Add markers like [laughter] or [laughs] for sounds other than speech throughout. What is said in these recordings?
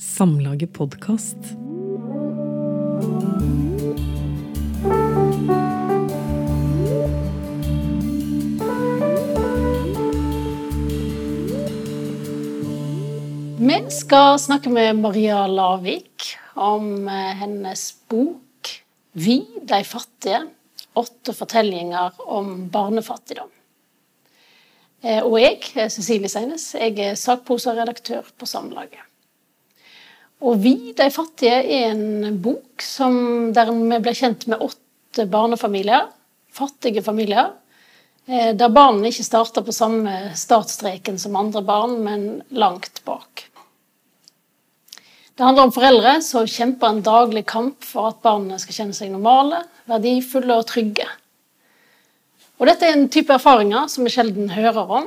Samlaget podkast. Vi skal snakke med Maria Lavik om eh, hennes bok 'Vi, de fattige'. Åtte fortellinger om barnefattigdom. Eh, og jeg, Cecilie Seines, jeg er sakprosaredaktør på Samlaget. Og 'Vi, de fattige' er en bok som, der vi ble kjent med åtte barnefamilier. Fattige familier. eh, Der barna ikke starter på samme startstreken som andre barn, men langt bak. Det handler om foreldre som kjemper en daglig kamp for at barna skal kjenne seg normale, verdifulle og trygge. Og Dette er en type erfaringer som vi sjelden hører om,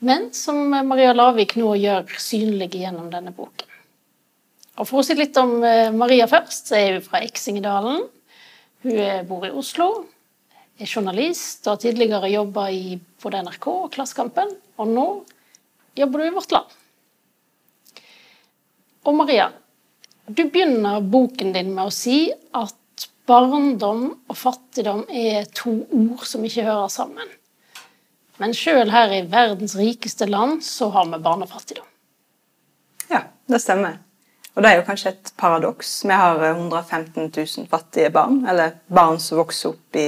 men som Maria Lavik nå gjør synlige gjennom denne boken. Og For å si litt om eh, Maria først, så er hun fra Eksingedalen. Hun eh, bor i Oslo, er journalist og har tidligere jobba i både NRK og Klassekampen. Og nå jobber du i Vårt Land. Og Maria, du begynner boken din med å si at barndom og fattigdom er to ord som ikke hører sammen. Men sjøl her i verdens rikeste land så har vi barnefattigdom. Ja, det stemmer. Og det er jo kanskje et paradoks. Vi har 115 000 fattige barn, eller barn som vokser opp i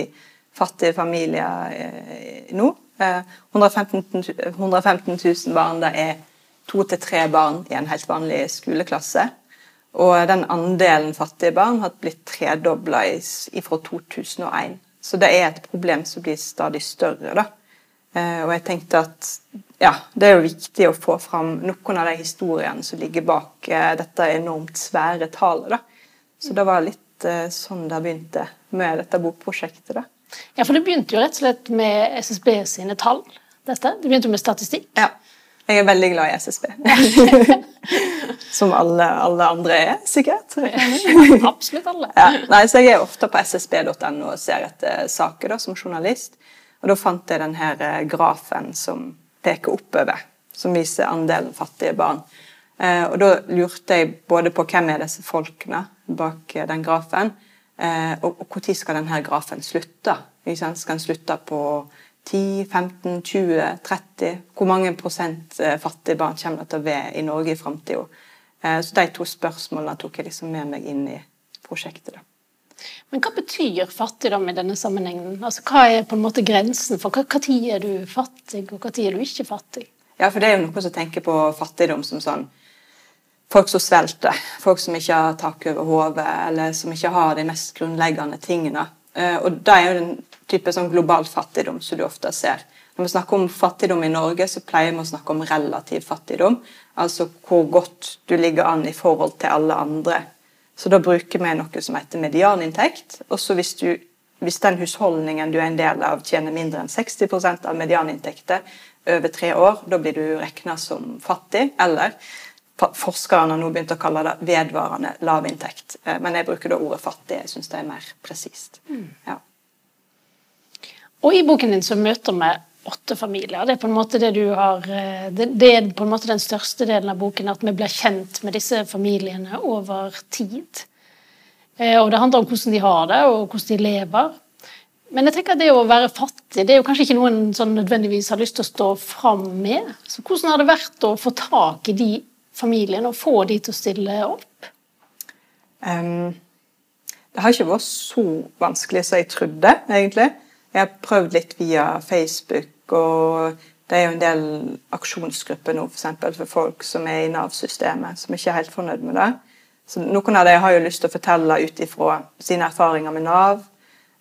fattige familier eh, nå. Eh, 115, 000 115 000 barn, det er to til tre barn i en helt vanlig skoleklasse. Og den andelen fattige barn har blitt tredobla fra 2001. Så det er et problem som blir stadig større. da. Eh, og jeg tenkte at ja, det er jo viktig å få fram noen av de historiene som ligger bak eh, dette enormt svære tallet. da. Så det var litt eh, sånn det begynte med dette bokprosjektet. da. Ja, for det begynte jo rett og slett med SSB sine tall. dette. Det begynte med statistikk. Ja. Jeg er veldig glad i SSB. [laughs] Som alle, alle andre er, sikkert. Absolutt alle. Ja. Nei, så Jeg er ofte på ssb.no og ser etter saker da, som journalist. Og Da fant jeg denne eh, grafen som peker oppover, som viser andelen fattige barn. Eh, og Da lurte jeg både på hvem er disse folkene bak eh, den grafen, og, når skal denne grafen slutte. Skal den slutte på 10, 15, 20, 30? Hvor mange prosent fattige barn kommer det til å være i Norge i framtida? Så de to spørsmålene tok jeg liksom med meg inn i prosjektet. Men hva betyr fattigdom i denne sammenhengen? Altså, Hva er på en måte grensen for hva tid er du fattig, og hva tid er du ikke fattig? Ja, for det er jo noen som tenker på fattigdom som sånn folk som svelter, folk som ikke har tak over hodet, eller som ikke har de mest grunnleggende tingene. Eh, Og det er jo den type sånn global fattigdom som du ofte ser. Når vi snakker om fattigdom i Norge, så pleier vi å snakke om relativ fattigdom. Altså hvor godt du ligger an i forhold til alle andre. Så da bruker vi noe som heter medianinntekt. Og så hvis, du, hvis den husholdningen du er en del av, tjener mindre enn 60% av medianinntekter over tre år, da blir du regna som fattig. Eller forskerne har nå begynt å kalle det vedvarende lavinntekt. Eh, Men jeg bruker da ordet fattig. Jeg syns det er mer presist. Ja. Og i boken din så møter vi åtte familier. Det er på en måte det du har eh, Det, er på en måte den største delen av boken, at vi blir kjent med disse familiene over tid. Eh, Og det handler om hvordan de har det, og hvordan de lever. Men jeg tenker at det å være fattig det er jo kanskje ikke noe en sånn nødvendigvis har lyst til å stå fram med. Så hvordan har det vært å få tak i de familiene og få de til å stille opp? Um, det har ikke vært så vanskelig som jeg trodde, egentlig. Jeg har prøvd litt via Facebook, og det er jo en del aksjonsgrupper nå for, eksempel, for folk som er i Nav-systemet, som ikke er helt fornøyd med det. Så Noen av dem har jo lyst til å fortelle ut ifra sine erfaringer med Nav.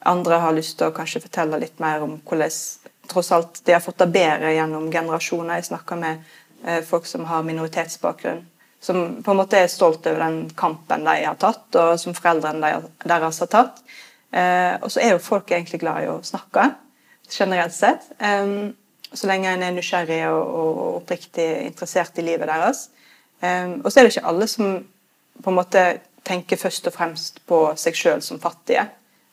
Andre har lyst til å kanskje fortelle litt mer om hvordan tross alt de har fått det bedre gjennom generasjoner. Jeg snakker med eh, folk som har minoritetsbakgrunn, som på en måte er stolt over den kampen de har tatt, og som foreldrene deres har tatt. Eh, og så er jo folk egentlig glad i å snakke, generelt sett. Så lenge en er nysgjerrig og, oppriktig interessert i livet deres. Og så er det ikke alle som på en måte tenker først og fremst på seg sjøl som fattige,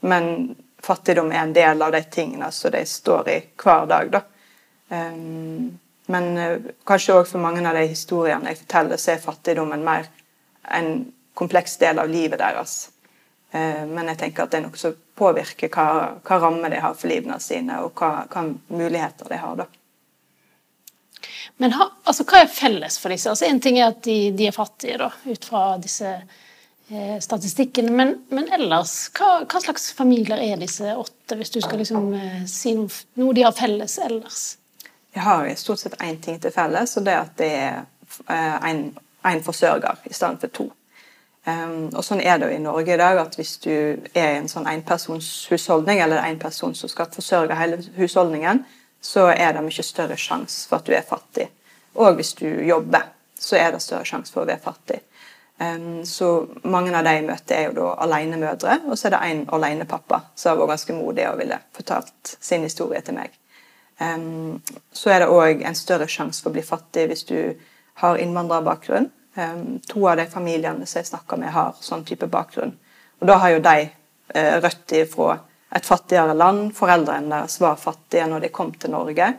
men fattigdom er en del av de tingene som de står i hver dag. da. Em, Men eh, kanskje òg for mange av de historiene jeg forteller, så er fattigdommen mer en kompleks del av livet deres. Eh, men jeg tenker at det er noe som påvirker hva, hva rammer de har for livene sine, og hva, hva muligheter de har. da. Men ha, altså, hva er felles for disse? Altså, en ting er at de, de er fattige, da, ut fra disse eh, statistikkene. Men, men ellers, hva, hva, slags familier er disse åtte, hvis du skal liksom, eh, si noe, noe, de har felles ellers? De har stort sett én ting til felles, og det er at det er én eh, forsørger i stedet for to. Um, og sånn er det jo i Norge i dag, at hvis du er i en sånn enpersonshusholdning, eller en person som skal forsørge hele husholdningen, så er det mye større sjanse for at du er fattig. Og hvis du jobber, så er det større sjanse for å være fattig. Um, så mange av de jeg møter, er jo da alenemødre, og så er det en alenepappa som vært ganske modig og ville fortalt sin historie til meg. Um, så er det òg en større sjanse for å bli fattig hvis du har innvandrerbakgrunn. Um, to av de familiene som jeg snakker med, har sånn type bakgrunn. Og da har jo de rødt røtter fra et fattigere land. Foreldrene deres var fattige når de kom til Norge.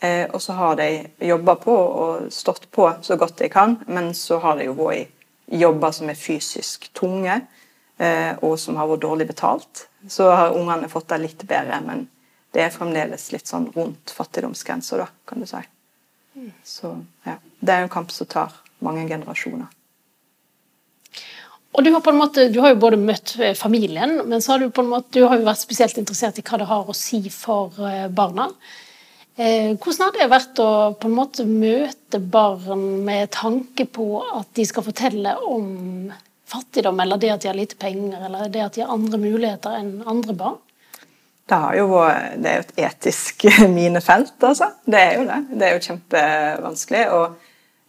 Eh, og så har de jobba på og stått på så godt de kan, men så har de jo vært i jobber som er fysisk tunge, eh, og som har vært dårlig betalt. Så har ungene fått det litt bedre, men det er fremdeles litt sånn rundt fattigdomsgrensa, da, kan du si. Så ja. Det er en kamp som tar mange generasjoner. Og du har på en måte, du har jo både møtt eh, familien, men så har du på en måte, du har jo vært spesielt interessert i hva det har å si for eh, barna. Eh, hvordan har det vært å på en måte møte barn med tanke på at de skal fortelle om fattigdom, eller det at de har lite penger, eller det at de har andre muligheter enn andre barn? Det, jo, det er jo et etisk [laughs] minefelt, altså. Det er jo det. Det er jo kjempevanskelig. og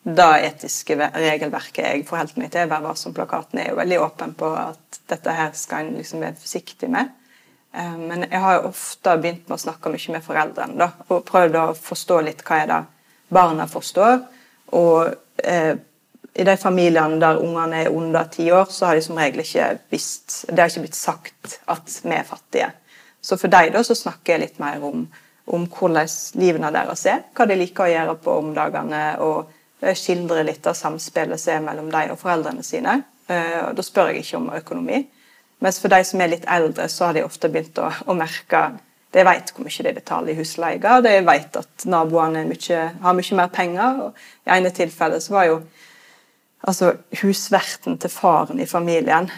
det etiske regelverket jeg forholder meg til, Vær varsom-plakaten, er jo veldig åpen på at dette her skal en liksom være forsiktig med. Eh, men jeg har jo ofte begynt med å snakke mye med foreldrene da, og prøvd å forstå litt hva er det barna forstår. Og eh, i de familiene der ungene er under ti år, så har de som regel ikke visst Det har ikke blitt sagt at vi er fattige. Så for dem da, så snakker jeg litt mer om, om hvordan livene deres er, hva de liker å gjøre på om dagene. og skildre litt av samspillet som er mellom dem og foreldrene sine. Eh, Da spør jeg ikke om økonomi. Mens for de som er litt eldre, så har de ofte begynt å, å merke De vet hvor mye de betaler i husleie, de vet at naboene mye, har mye mer penger. I ene tilfellet så var jo altså husverten til faren i familien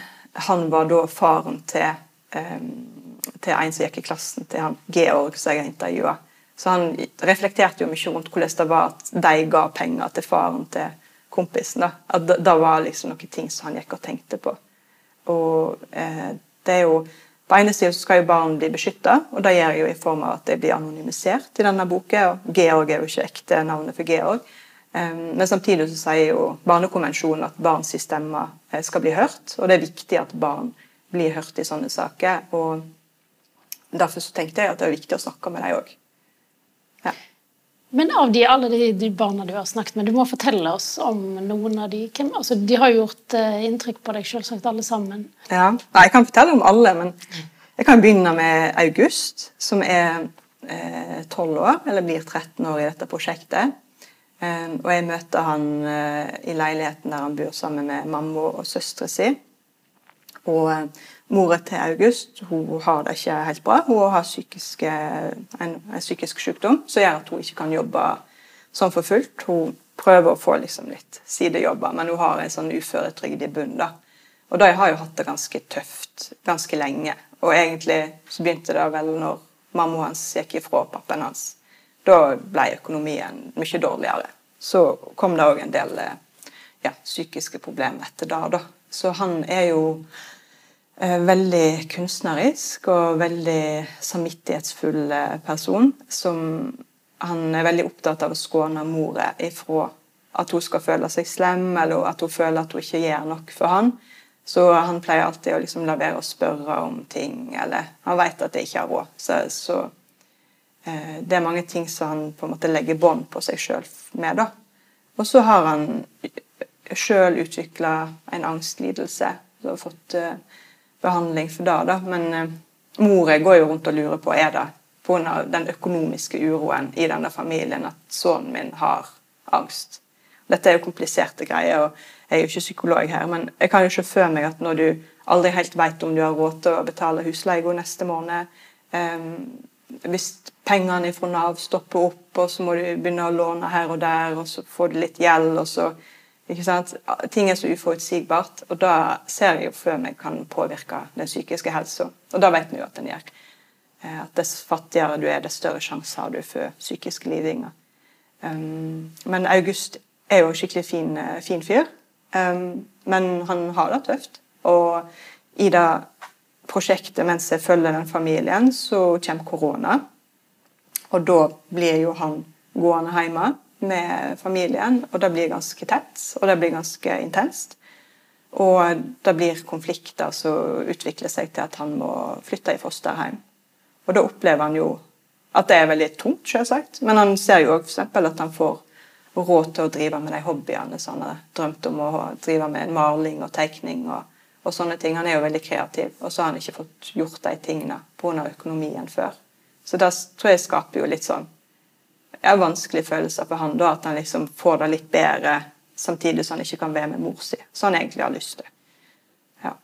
Han var da faren til, um, til en som gikk i klassen til han Georg, som jeg har intervjua. Så han reflekterte jo mye rundt hvordan det var at de ga penger til faren til kompisen. da. At det, var liksom noen ting som han gikk og tenkte på. Og eh, det er jo På ene siden skal jo barn bli beskytta, og det gjør jo i form av at de blir anonymisert i denne boka. og Georg er jo ikke ekte navnet for Georg. Um, men samtidig så sier jo Barnekonvensjonen at barns stemme eh, skal bli hørt. Og det er viktig at barn blir hørt i sånne saker. og Derfor så tenkte jeg at det er viktig å snakke med dem òg. Men av de, alle de, de, barna du har snakket med, du må fortelle oss om noen av de. Hvem, altså, de har gjort uh, inntrykk på deg, selvsagt alle sammen. Ja, Nei, Jeg kan fortelle om alle, men jeg kan begynne med August, som er eh, tolv eh, år, eller blir 13 år i dette prosjektet. Eh, og jeg møter han uh, i leiligheten der han bor sammen med mamma og søstera si. Og uh, Mora til August hun har det ikke helt bra. Hun har psykiske, en, en, psykisk sykdom som gjør at hun ikke kan jobbe sånn for fullt. Hun prøver å få liksom litt sidejobber, men hun har en sånn uføretrygd i bunnen. Og de har jo hatt det ganske tøft ganske lenge. Og egentlig så begynte det vel når mamma hans gikk ifra pappaen hans. Da ble økonomien mye dårligere. Så kom det òg en del ja, psykiske problemer etter det. da. Så han er jo Eh, veldig kunstnerisk og veldig samvittighetsfull eh, person. Som han er veldig opptatt av å skåne mora ifra at hun skal føle seg slem, eller at hun føler at hun ikke gjør nok for han. Så han pleier alltid å liksom la være å spørre om ting, eller han vet at det ikke har råd. Så, så eh, det er mange ting som han på en måte legger bånd på seg sjøl med. da. Og så har han sjøl utvikla en angstlidelse. Så har fått eh, behandling for det. da, Men eh, mora går jo rundt og lurer på er det pga. den økonomiske uroen i denne familien at sønnen min har angst. Dette er jo kompliserte greier, og jeg er jo ikke psykolog her, men jeg kan jo se for meg at når du aldri helt vet om du har råd til å betale husleia neste måned um, Hvis pengene fra Nav stopper opp, og så må du begynne å låne her og der, og så får du litt gjeld, og så ikke sant? Ting er så uforutsigbart, og da ser jeg jo før meg kan påvirke den psykiske helsa. Og da vet vi jo at den gjør. Eh, at dess fattigere du er, dess større sjanse har du for psykiske lidinger. Um, men August er jo en skikkelig fin, eh, fin fyr. Men han har det tøft. Og i det prosjektet mens jeg følger den familien, så kommer korona. Og da blir jo han gående hjemme med familien, og det blir ganske tett, og det blir ganske intenst. Og det blir konflikter som utvikler seg til at han må flytte i fosterhjem. Og da opplever han jo at det er veldig tungt, selvsagt, men han ser jo òg at han får råd til å drive med de hobbyene som han har drømt om å drive med maling og tegning og, og, sånne ting. Han er jo veldig kreativ, og så har han ikke fått gjort de tingene pga. økonomien før. Så det tror jeg skaper jo litt sånn ja, vanskelige følelser for han da, at han liksom får det litt bedre samtidig som han ikke kan være med mor si, som han egentlig har lyst til. Ja.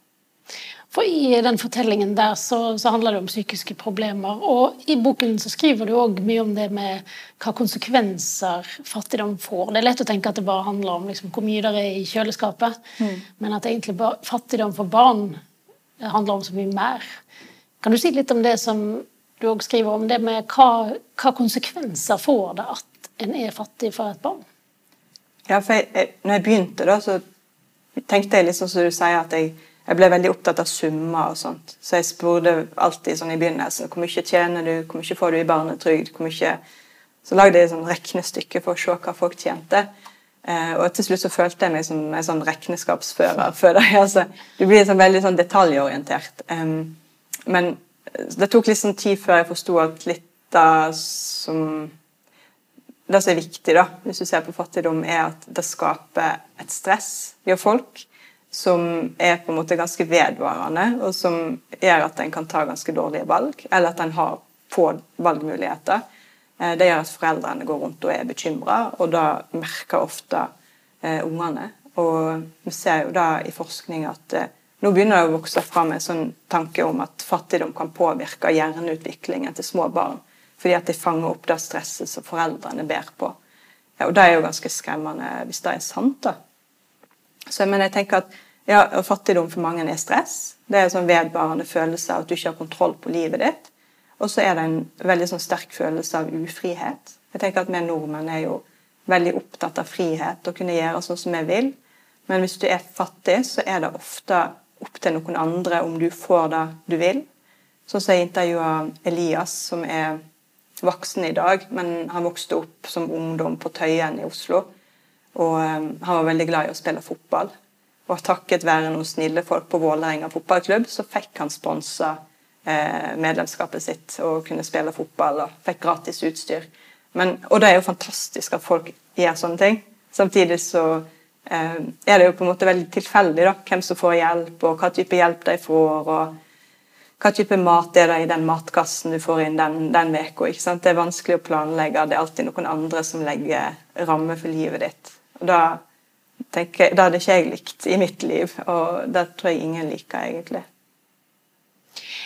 For I den fortellingen der så, så, handler det om psykiske problemer. Og i boken så skriver du òg mye om det med hva konsekvenser fattigdom får. Det er lett å tenke at det bare handler om liksom, hvor mye det er i kjøleskapet, mm. men at egentlig bare, fattigdom for barn handler om så mye mer. Kan du si litt om det som du òg skriver om det med hva, hva, konsekvenser får det at en er fattig for et barn? Ja, for jeg, jeg, når jeg begynte, da, så tenkte jeg liksom som du sier, at jeg, jeg ble veldig opptatt av summer og sånt. Så jeg spurte alltid sånn i begynnelsen hvor mye tjener du, hvor mye får du i barnetrygd, hvor mye Så lagde jeg et sånn regnestykke for å se hva folk tjente. Eh, og til slutt så følte jeg meg som en sånn regnskapsfører [laughs] for deg. Altså, du blir sånn veldig sånn detaljorientert. Um, men det tok litt sånn tid før jeg forsto at litt av som Det som er viktig, da, hvis du ser på fattigdom, er at det skaper et stress i folk som er på en måte ganske vedvarende, og som gjør at en kan ta ganske dårlige valg, eller at en har få valgmuligheter. Eh, det gjør at foreldrene går rundt og er bekymra, og da merker ofte eh, ungene. Og vi ser jo da i forskning at eh, nå begynner det å vokse fram en sånn tanke om at fattigdom kan påvirke hjerneutviklingen til små barn. Fordi at de fanger opp det stresset som foreldrene ber på. Ja, og Det er jo ganske skremmende hvis det er sant. da. Så, men jeg tenker at ja, Fattigdom for mange er stress. Det er en sånn vedvarende følelse av at du ikke har kontroll på livet ditt. Og så er det en veldig sånn sterk følelse av ufrihet. Jeg tenker at Vi nordmenn er jo veldig opptatt av frihet og kunne gjøre sånn som vi vil. Men hvis du er fattig, så er det ofte opp til noen andre om du får det du vil. Sånn som jeg intervjua Elias, som er voksen i dag, men han vokste opp som ungdom på Tøyen i Oslo. Og um, han var veldig glad i å spille fotball. Og takket være noen snille folk på Vålerenga fotballklubb, så fikk han sponsa eh, medlemskapet sitt og kunne spille fotball og fikk gratis utstyr. Men, og det er jo fantastisk at folk gjør sånne ting. Samtidig så Eh, er det jo på en måte veldig tilfeldig da, hvem som får hjelp, og hva type hjelp de får. og Hva type mat er det i den matkassen du får inn den, den veka, Det er vanskelig å planlegge. Det er alltid noen andre som legger rammer for livet ditt. Og da, tenker, da hadde ikke jeg likt i mitt liv, og det tror jeg ingen liker, egentlig.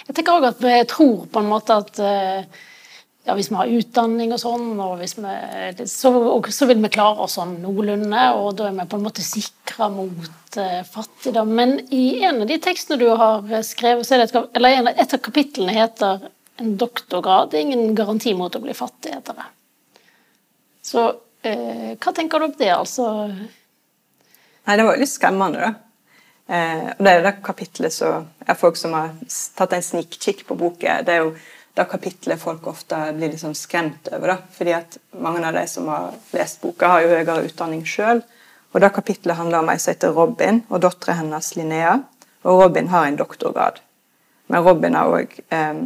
Jeg tenker òg at vi tror på en måte at uh ja, hvis vi har utdanning og sånn, og vi, så, og så, vil vi klare oss sånn noenlunde. Og da er vi på en måte sikra mot uh, fattigdom. Men i en av de tekstene du har skrevet, er det et, eller et av kapitlene heter 'En doktorgrad er ingen garanti mot å bli fattig', heter det. Så uh, hva tenker du om det, altså? Nei, det var jo litt skremmende, da. Eh, og det er det kapitlet så er folk som har tatt en snikkikk på boken. Det er jo det kapitlet folk ofte blir liksom skremt over. Da. Fordi at Mange av de som har lest boka, har jo høyere utdanning sjøl. Og det kapitlet handler om ei som heter Robin, og dattera hennes Linnea. Og Robin har en doktorgrad. Men Robin har òg eh,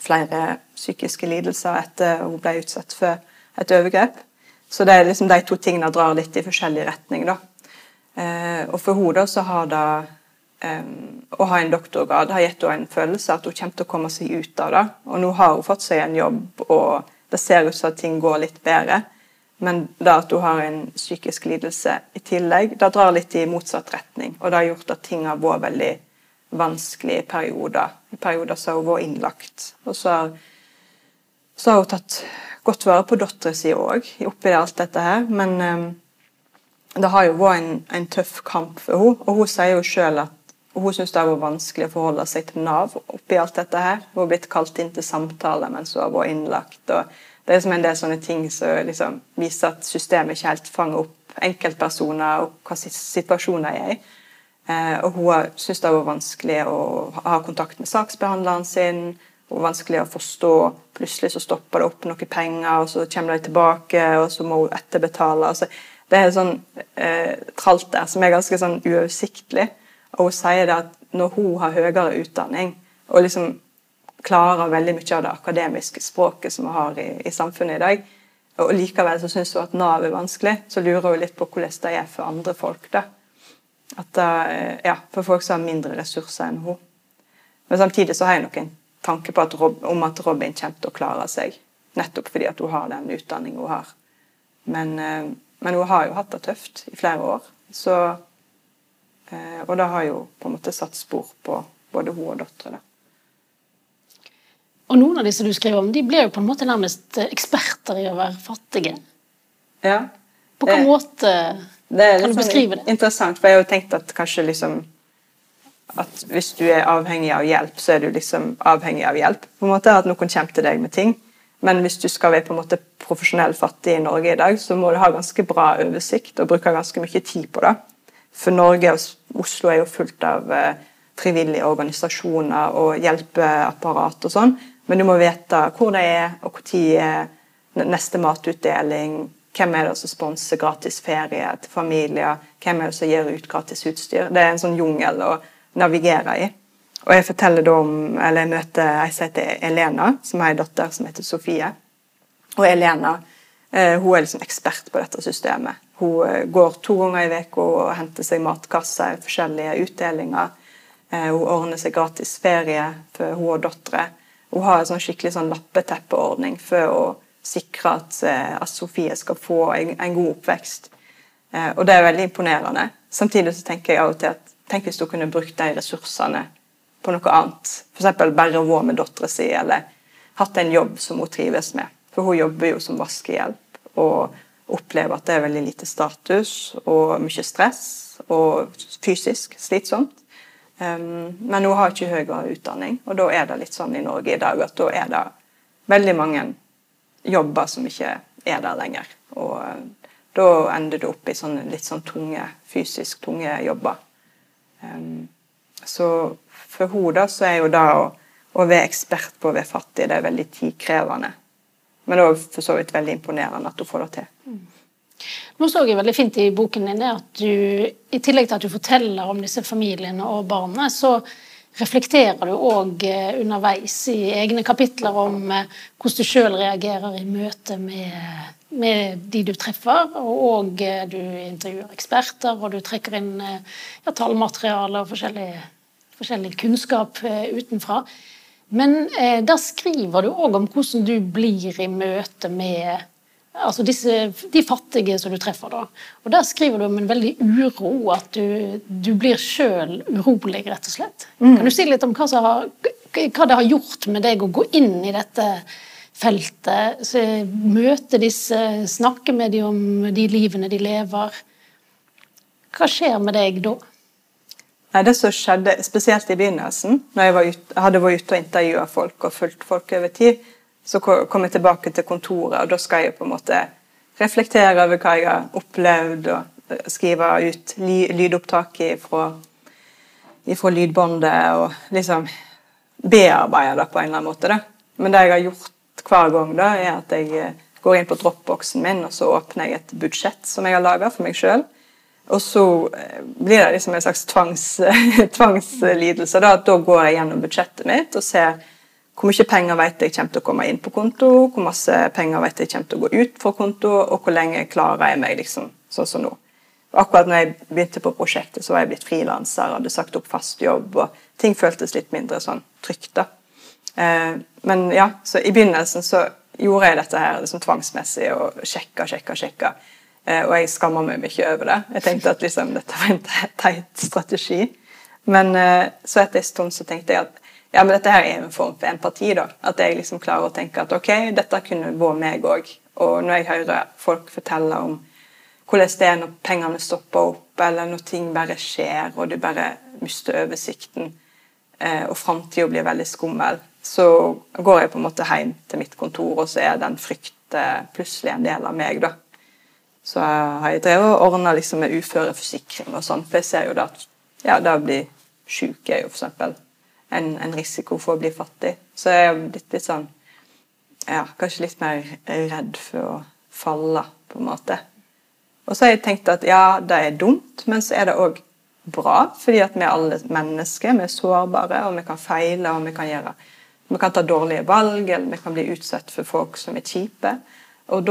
flere psykiske lidelser etter hun ble utsatt for et overgrep. Så det er liksom de to tingene drar litt i forskjellig retning. da. Eh, og for henne så har det å ha en doktorgrad har gitt henne en følelse at hun kommer til å komme seg ut av det. Og nå har hun fått seg en jobb, og det ser ut som at ting går litt bedre. Men det at hun har en psykisk lidelse i tillegg, det drar litt i motsatt retning. Og det har gjort at ting har vært veldig vanskelig i perioder. I perioder så har hun vært innlagt. Og så har, så har hun tatt godt vare på dattera si òg, oppi alt dette her. Men um, det har jo vært en, en, tøff kamp for henne. Og hun sier jo sjøl at hun syns det vært vanskelig å forholde seg til Nav oppi alt dette her. Hun har blitt kalt inn til samtale mens hun har vært innlagt. og Det er som en del sånne ting som liksom viser at systemet ikke helt fanger opp enkeltpersoner og hva situasjoner er i. Eh, og hun syns det vært vanskelig å ha kontakt med saksbehandleren sin. Og vanskelig å forstå. Plutselig så stopper det opp noen penger, og så kommer de tilbake, og så må hun etterbetale. Altså, det er sånn eh, tralt der som er ganske sånn uoversiktlig. Og hun sier det at når hun har høyere utdanning og liksom klarer veldig mye av det akademiske språket som vi har i, i, samfunnet i dag, og likevel så syns hun at Nav er vanskelig, så lurer hun litt på hvordan det er for andre folk. da. At, ja, For folk som har mindre ressurser enn hun. Men samtidig så har jeg nok en tanke at Rob, om at Robin kommer til å klare seg. Nettopp fordi at hun har den utdanningen hun har. Men, eh, men hun har jo hatt det tøft i flere år. Så Eh, og det har jo på en måte satt spor på både hun og dattera. Og noen av disse du skriver om, de ble jo på en måte nærmest eh, eksperter i å være fattige. Ja. På hvilken måte kan du beskrive det? Interessant, for jeg har jo tenkt at kanskje liksom at hvis du er avhengig av hjelp, så er du liksom avhengig av hjelp. på en måte At noen kommer til deg med ting. Men hvis du skal være på en måte profesjonell fattig i Norge i dag, så må du ha ganske bra oversikt og bruke ganske mye tid på det. For Norge og Oslo er jo fullt av eh, frivillige organisasjoner og hjelpeapparat og sånn, men du må vite hvor det er, og når er neste matutdeling. Hvem er det som sponser gratis ferie til familier? Hvem er det som gir ut gratis utstyr? Det er en sånn jungel å navigere i. Og jeg forteller da om, eller jeg møter ei som heter Elena, som har ei datter som heter Sofie. Og Elena Eh, hun er liksom ekspert på dette systemet. Hun eh, går to ganger i uka og henter seg matkasser i forskjellige utdelinger. Eh, hun ordner seg gratis ferie for hun og dattera. Hun har en sånn skikkelig sånn lappeteppeordning for å sikre at, at Sofie skal få en, en, god oppvekst. Og det er veldig imponerende. Samtidig så tenker jeg av og til at tenk hvis hun kunne brukt de ressursene på noe annet. F.eks. bare vært med dattera si, eller hatt en jobb som hun trives med. For hun jobber jo som vaskehjelp og opplever at det er veldig lite status og mye stress og fysisk slitsomt. Men hun har ikke høyere utdanning, og da er det litt sånn i Norge i dag at da er det veldig mange jobber som ikke er der lenger. Og uh, da ender du opp i sånne litt sånn tunge, fysisk tunge jobber. Så for henne så er jo det å, å være ekspert på å være fattig det er veldig tidkrevende. Men det er for så vidt veldig imponerende at hun får det til. Nå så jeg veldig fint i boken din at du, i tillegg til at du forteller om disse familiene og barna, så reflekterer du òg eh, underveis i egne kapitler om eh, hvordan du sjøl reagerer i møte med, med, de du treffer. Og eh, du intervjuer eksperter, og du trekker inn ja, tallmateriale og forskjellig, forskjellig kunnskap utenfra. Men eh, da skriver du òg om hvordan du blir i møte med altså disse, de fattige som du treffer. da. Og Der skriver du om en veldig uro, at du, du blir sjøl urolig, rett og slett. Mm. Kan du si litt om hva, har, hva, det har gjort med deg å gå inn i dette feltet? Møte disse, snakke med dem om de livene de lever. Hva skjer med deg da? Nei, Det som skjedde, spesielt i begynnelsen, når jeg, ut, hadde vært ute og intervjua folk og fulgt folk over tid, så kom jeg tilbake til kontoret, og da skal jeg på en måte reflektere over hva jeg har opplevd, og skrive ut lydopptak fra, lydbåndet, og liksom bearbeide det på en eller annen måte. Da. Men det jeg har gjort hver gang, da, er at jeg eh, går inn på dropboxen min, og så åpner jeg et budsjett som jeg har laga for meg sjøl. Og så eh, blir det liksom en slags tvangs, [laughs] tvangslidelse. Da, at da går jeg gjennom budsjettet mitt og ser hvor mye penger vet jeg kommer til å komme inn på konto, hvor masse penger vet jeg kommer til å gå ut fra konto, og hvor lenge klarer jeg meg liksom sånn som nå. Akkurat når jeg begynte på prosjektet, så var jeg blitt frilanser, hadde sagt opp fast jobb, og ting føltes litt mindre sånn trygt. da. Eh, men ja, så i begynnelsen så gjorde jeg dette her liksom tvangsmessig og sjekka, sjekka, sjekka. Eh, og jeg skammer meg mye over det. Jeg tenkte at liksom, dette var en teit strategi. Men eh, så etter en stund så tenkte jeg at ja, men dette her er en form for empati. da. At jeg liksom klarer å tenke at ok, dette kunne vært meg òg. Og når jeg hører folk fortelle om hvordan det er når pengene stopper opp, eller når ting bare skjer, og du bare mister oversikten, eh, og framtida blir veldig skummel, så går jeg på en måte hjem til mitt kontor, og så er den frykten plutselig en del av meg. da. Så har jeg drevet og ordna liksom med uføreforsikring og sånn, for jeg ser jo da at ja, det å bli sjuk er jo eksempel en, en, risiko for å bli fattig. Så jeg er blitt litt sånn ja, kanskje litt mer redd for å falle, på en måte. Og så har jeg tenkt at ja, det er dumt, men så er det òg bra, fordi at vi er alle mennesker, vi er sårbare, og vi kan feile, og vi kan gjøre vi kan ta dårlige valg, eller vi kan bli utsatt for folk som er kjipe. Og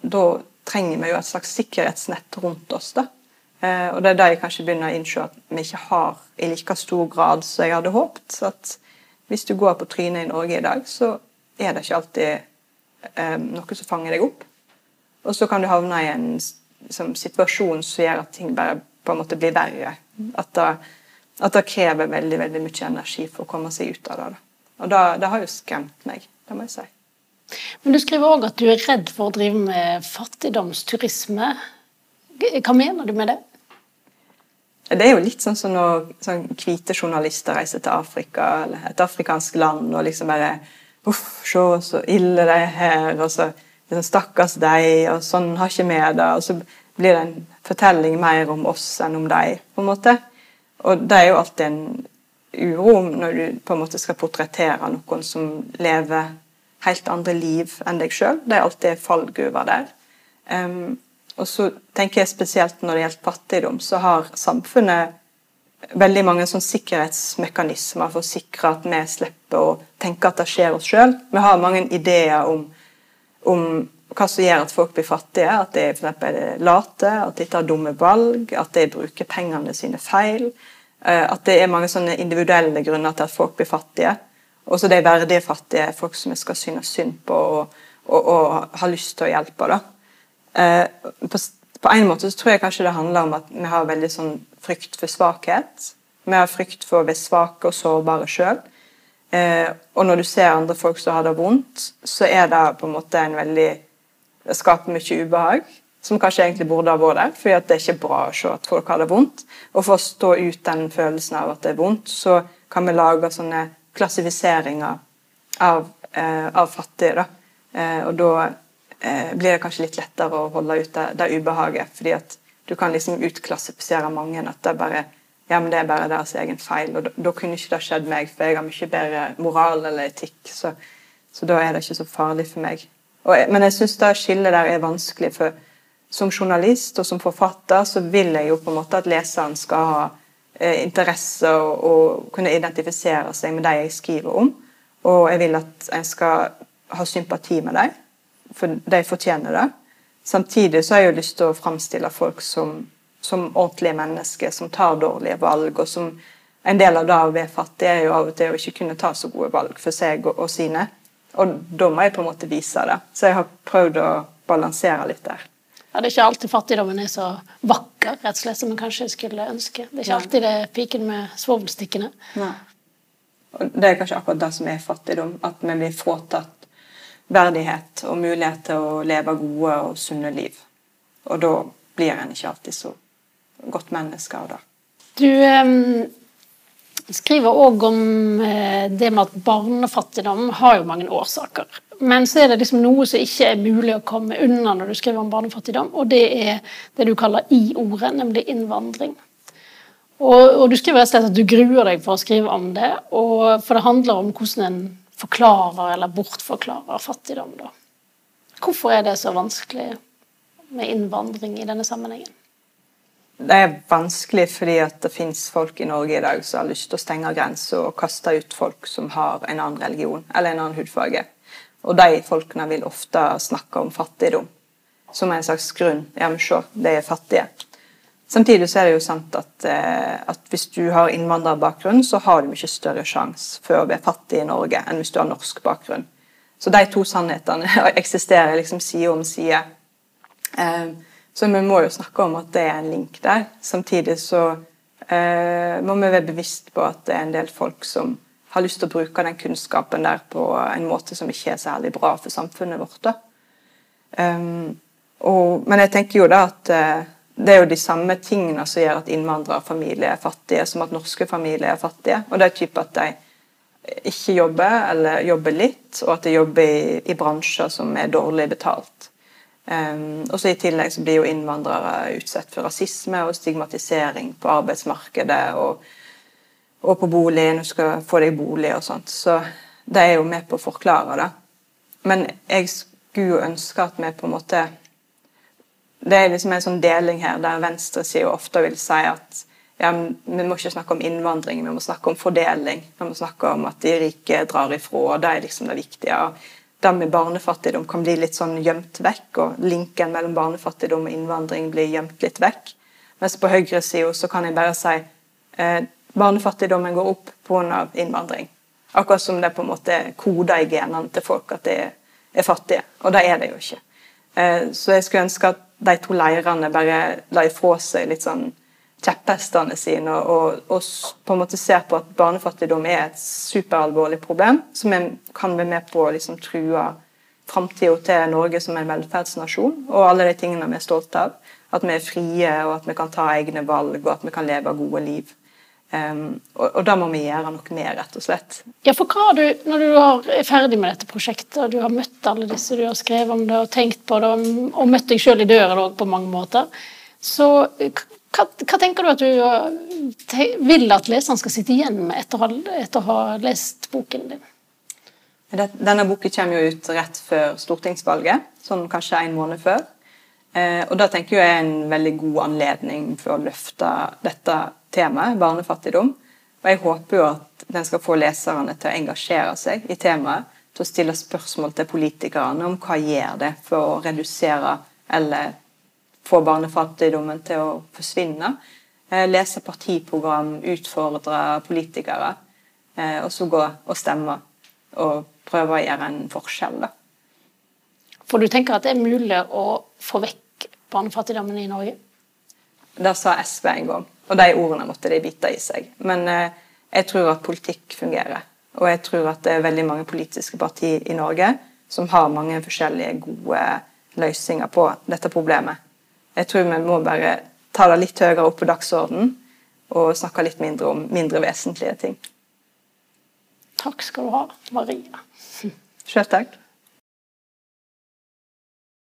da trenger vi jo et slags sikkerhetsnett rundt oss. da. Eh, og det er da jeg kanskje begynner å innse at vi ikke har i like stor grad som jeg hadde håpet. at hvis du går på trynet i Norge i dag, så er det ikke alltid eh, noe som fanger deg opp. Og så kan du havne i en som, situasjon som gjør at ting bare på en måte blir verre. At det, at det krever veldig veldig mye energi for å komme seg ut av det. Og det, det har jo skremt meg, det må jeg si. Men du skriver òg at du er redd for å drive med fattigdomsturisme. Hva mener du med det? Det er jo litt sånn som når sånn hvite journalister reiser til Afrika eller et afrikansk land og liksom bare Uff, se så ille det er her, og så liksom, Stakkars deg, og sånn har ikke vi det. Og så blir det en fortelling mer om oss enn om deg, på en måte. Og det er jo alltid en uro når du på en måte skal portrettere noen som lever helt andre liv enn deg sjøl. Det er alltid fallgruver der. Um, og så tenker jeg spesielt når det gjelder fattigdom, så har samfunnet veldig mange sånn sikkerhetsmekanismer for å sikre at vi slipper å tenke at det skjer oss sjøl. Vi har mange ideer om, om, hva som gjør at folk blir fattige. At de f.eks. late, at de tar dumme valg, at de bruker pengene sine feil. Eh, at det er mange sånne individuelle grunner til at folk blir fattige. Også de verdige fattige, folk som vi skal synes synd på og, og, og har lyst til å hjelpe. Da. Eh, på, på, en måte så tror jeg kanskje det handler om at vi har veldig sånn frykt for svakhet. Vi har frykt for å være svake og sårbare sjøl. Eh, og når du ser andre folk som har det vondt, så er det på en måte en veldig Det skaper mye ubehag som kanskje egentlig burde ha vært der, for det er ikke bra å se at folk har det vondt. Og for å stå ut den følelsen av at det er vondt, så kan vi lage sånne klassifiseringer av, eh, av fattige. da. Eh, og da eh, blir det kanskje litt lettere å holde ut det, det, ubehaget, fordi at du kan liksom utklassifisere mange. At det bare ja, men det er bare deres egen feil. Og da, da kunne ikke det skjedd meg, for jeg har mye bedre moral eller etikk. Så, så da er det ikke så farlig for meg. Og, men jeg syns det skillet der er vanskelig. for som journalist og som forfatter så vil jeg jo på en måte at leseren skal ha eh, interesse og, og, kunne identifisere seg med de jeg skriver om. Og jeg vil at en skal ha sympati med dem, for de fortjener det. Samtidig så har jeg jo lyst til å framstille folk som, som ordentlige mennesker som tar dårlige valg, og som en del av det å være fattig er jo av og til å ikke kunne ta så gode valg for seg og, og sine. Og da må jeg på en måte vise det. Så jeg har prøvd å balansere litt der. Ja, det er ikke alltid fattigdommen er så vakker rett og slett, som man kanskje skulle ønske. Det er ikke alltid det er piken med svovelstikkene. Nei. Og det er kanskje akkurat det som er fattigdom. At vi blir fratatt verdighet og mulighet til å leve gode og sunne liv. Og da blir en ikke alltid så godt menneske av det. Du um, skriver òg om uh, det med at barnefattigdom har jo mange årsaker. Men så er det liksom noe som ikke er mulig å komme unna når du skriver om barnefattigdom, og det er det du kaller i-ordet, nemlig innvandring. Og, og, du skriver rett og slett at du gruer deg for å skrive om det, og, for det handler om hvordan en forklarer eller bortforklarer fattigdom. Da. Hvorfor er det så vanskelig med innvandring i denne sammenhengen? Det er vanskelig fordi det finnes folk i Norge i dag som har lyst til å stenge grenser og kaste ut folk som har en annen religion eller en annen hudfarge. Og de folkene vil ofte snakke om fattigdom som en slags grunn. Ja, men se, de er fattige. Samtidig så er det jo sant at, eh, at hvis du har innvandrerbakgrunn, så har du mye større sjanse for å bli fattig i Norge enn hvis du har norsk bakgrunn. Så de to sannhetene [laughs] eksisterer liksom side om side. Eh, så vi må jo snakke om at det er en link der. Samtidig så eh, må vi være bevisst på at det er en del folk som har lyst til å bruke den kunnskapen der på en måte som ikke er særlig bra for samfunnet vårt. Um, og, men jeg tenker jo da at eh, det er jo de samme tingene som gjør at innvandrerfamilier er fattige, som at norske familier er fattige. Og det er type at de ikke jobber, eller jobber litt, og at de jobber i, i bransjer som er dårlig betalt. Um, og så I tillegg så blir jo innvandrere utsatt for rasisme og stigmatisering på arbeidsmarkedet og, og på boligen, du skal få deg bolig og sånt. Så det er jo med på å forklare det. Men jeg skulle jo ønske at vi på en måte Det er liksom en sånn deling her der venstresida ofte vil si at ja, vi må ikke snakke om innvandring, vi må snakke om fordeling. Vi må snakke om at de rike drar ifra, og det er liksom det viktige. Det med barnefattigdom kan bli litt sånn gjemt vekk, og linken mellom barnefattigdom og innvandring blir gjemt litt vekk. Mens på høyresida så kan jeg bare si eh, barnefattigdommen går opp pga. innvandring. Akkurat som det på en måte er koder i genene til folk at de er fattige. Og det er det jo ikke. Eh, så jeg skulle ønske at de to leirene bare la ifra seg litt sånn kjepphestene sine og, og, på en måte ser på at barnefattigdom er et superalvorlig problem som en kan være med på å liksom, true framtida til Norge som en velferdsnasjon og alle de tingene vi er stolte av. At vi er frie, og at vi kan ta egne valg og at vi kan leve gode liv. Um, og, og da må vi gjøre noe mer, rett og slett. Ja, for hva har du, Når du er ferdig med dette prosjektet, og du har møtt alle disse du har skrevet om det og tenkt på det, og møtt deg sjøl i døra på mange måter, så hva, hva, tenker du at du vil at leseren skal sitte igjen med etter, etter å ha lest boken din? Denne boken kommer jo ut rett før stortingsvalget, sånn kanskje en måned før. Eh, og da tenker jeg er en veldig god anledning for å løfte dette temaet, barnefattigdom. Og jeg håper jo at den skal få leserne til å engasjere seg i temaet, til å stille spørsmål til politikerne om hva gjør det for å redusere eller få barnefattigdommen til å forsvinne. Eh, lese partiprogram, utfordre politikere. Eh, og så gå og stemme og prøve å gjøre en forskjell. Da. For du tenker at det er mulig å få vekk barnefattigdommen i Norge? Det sa SV en gang, og de ordene måtte de bite i seg. Men eh, jeg tror at politikk fungerer. Og jeg tror at det er veldig mange politiske partier i Norge som har mange forskjellige gode løsninger på dette problemet. Jeg tror vi må bare ta det litt høyere opp på dagsordenen og snakke litt mindre om mindre vesentlige ting. Takk skal du ha, Maria. Selv takk.